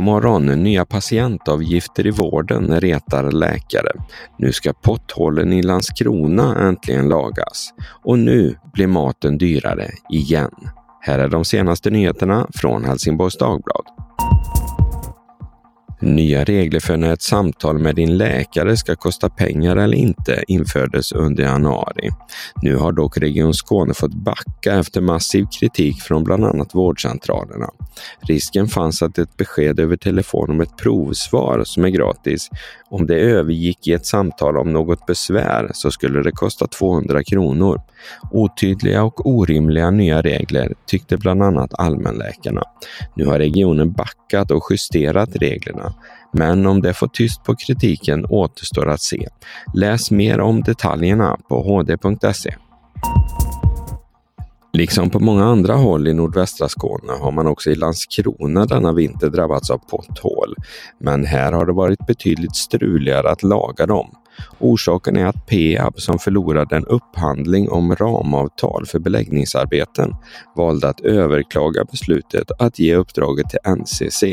morgon, nya patientavgifter i vården retar läkare. Nu ska potthålen i Landskrona äntligen lagas. Och nu blir maten dyrare igen. Här är de senaste nyheterna från Helsingborgs Dagblad. Nya regler för när ett samtal med din läkare ska kosta pengar eller inte infördes under januari. Nu har dock Region Skåne fått backa efter massiv kritik från bland annat vårdcentralerna. Risken fanns att ett besked över telefon om ett provsvar som är gratis, om det övergick i ett samtal om något besvär så skulle det kosta 200 kronor. Otydliga och orimliga nya regler tyckte bland annat allmänläkarna. Nu har regionen backat och justerat reglerna. Men om det får tyst på kritiken återstår att se. Läs mer om detaljerna på hd.se. Liksom på många andra håll i nordvästra Skåne har man också i Landskrona denna vinter drabbats av potthål. Men här har det varit betydligt struligare att laga dem. Orsaken är att Peab, som förlorade en upphandling om ramavtal för beläggningsarbeten, valde att överklaga beslutet att ge uppdraget till NCC.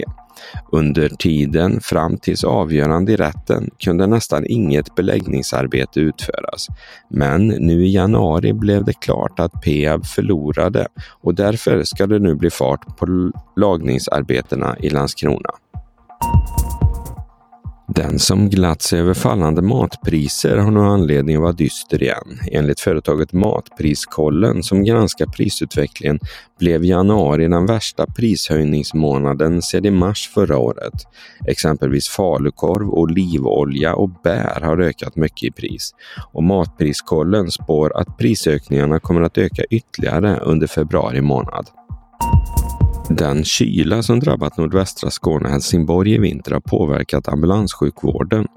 Under tiden fram tills avgörande i rätten kunde nästan inget beläggningsarbete utföras. Men nu i januari blev det klart att Peab förlorade och därför ska det nu bli fart på lagningsarbetena i Landskrona. Den som glatt sig över fallande matpriser har nu anledning att vara dyster igen. Enligt företaget Matpriskollen som granskar prisutvecklingen blev januari den värsta prishöjningsmånaden sedan i mars förra året. Exempelvis falukorv, olivolja och bär har ökat mycket i pris. Och Matpriskollen spår att prisökningarna kommer att öka ytterligare under februari månad. Den kyla som drabbat nordvästra Skåne och Helsingborg i vinter har påverkat ambulanssjukvården.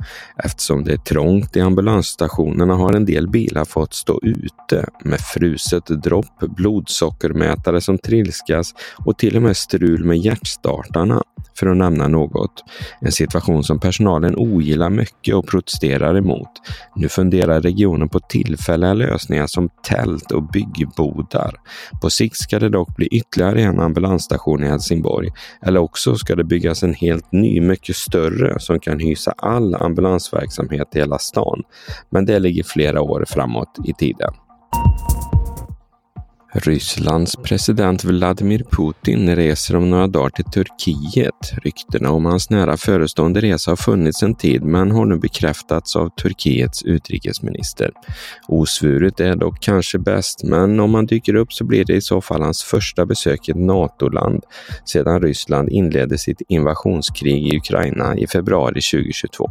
Eftersom det är trångt i ambulansstationerna har en del bilar fått stå ute med fruset dropp, blodsockermätare som trilskas och till och med strul med hjärtstartarna för att nämna något. En situation som personalen ogillar mycket och protesterar emot. Nu funderar regionen på tillfälliga lösningar som tält och byggbodar. På sikt ska det dock bli ytterligare en ambulansstation i Helsingborg. Eller också ska det byggas en helt ny, mycket större, som kan hysa all ambulansverksamhet i hela stan. Men det ligger flera år framåt i tiden. Rysslands president Vladimir Putin reser om några dagar till Turkiet. Ryktena om hans nära förestående resa har funnits en tid men har nu bekräftats av Turkiets utrikesminister. Osvuret är dock kanske bäst, men om han dyker upp så blir det i så fall hans första besök i ett NATO-land sedan Ryssland inledde sitt invasionskrig i Ukraina i februari 2022.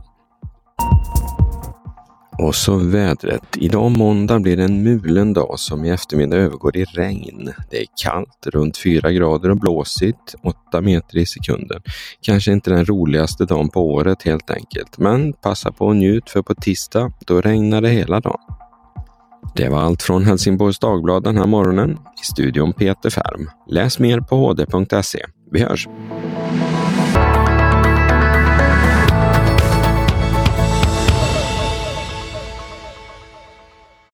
Och så vädret. Idag måndag blir det en mulen dag som i eftermiddag övergår i regn. Det är kallt, runt 4 grader och blåsigt, 8 meter i sekunden. Kanske inte den roligaste dagen på året helt enkelt, men passa på och njut för på tisdag, då regnar det hela dagen. Det var allt från Helsingborgs Dagblad den här morgonen. I studion Peter Färm. Läs mer på hd.se. Vi hörs!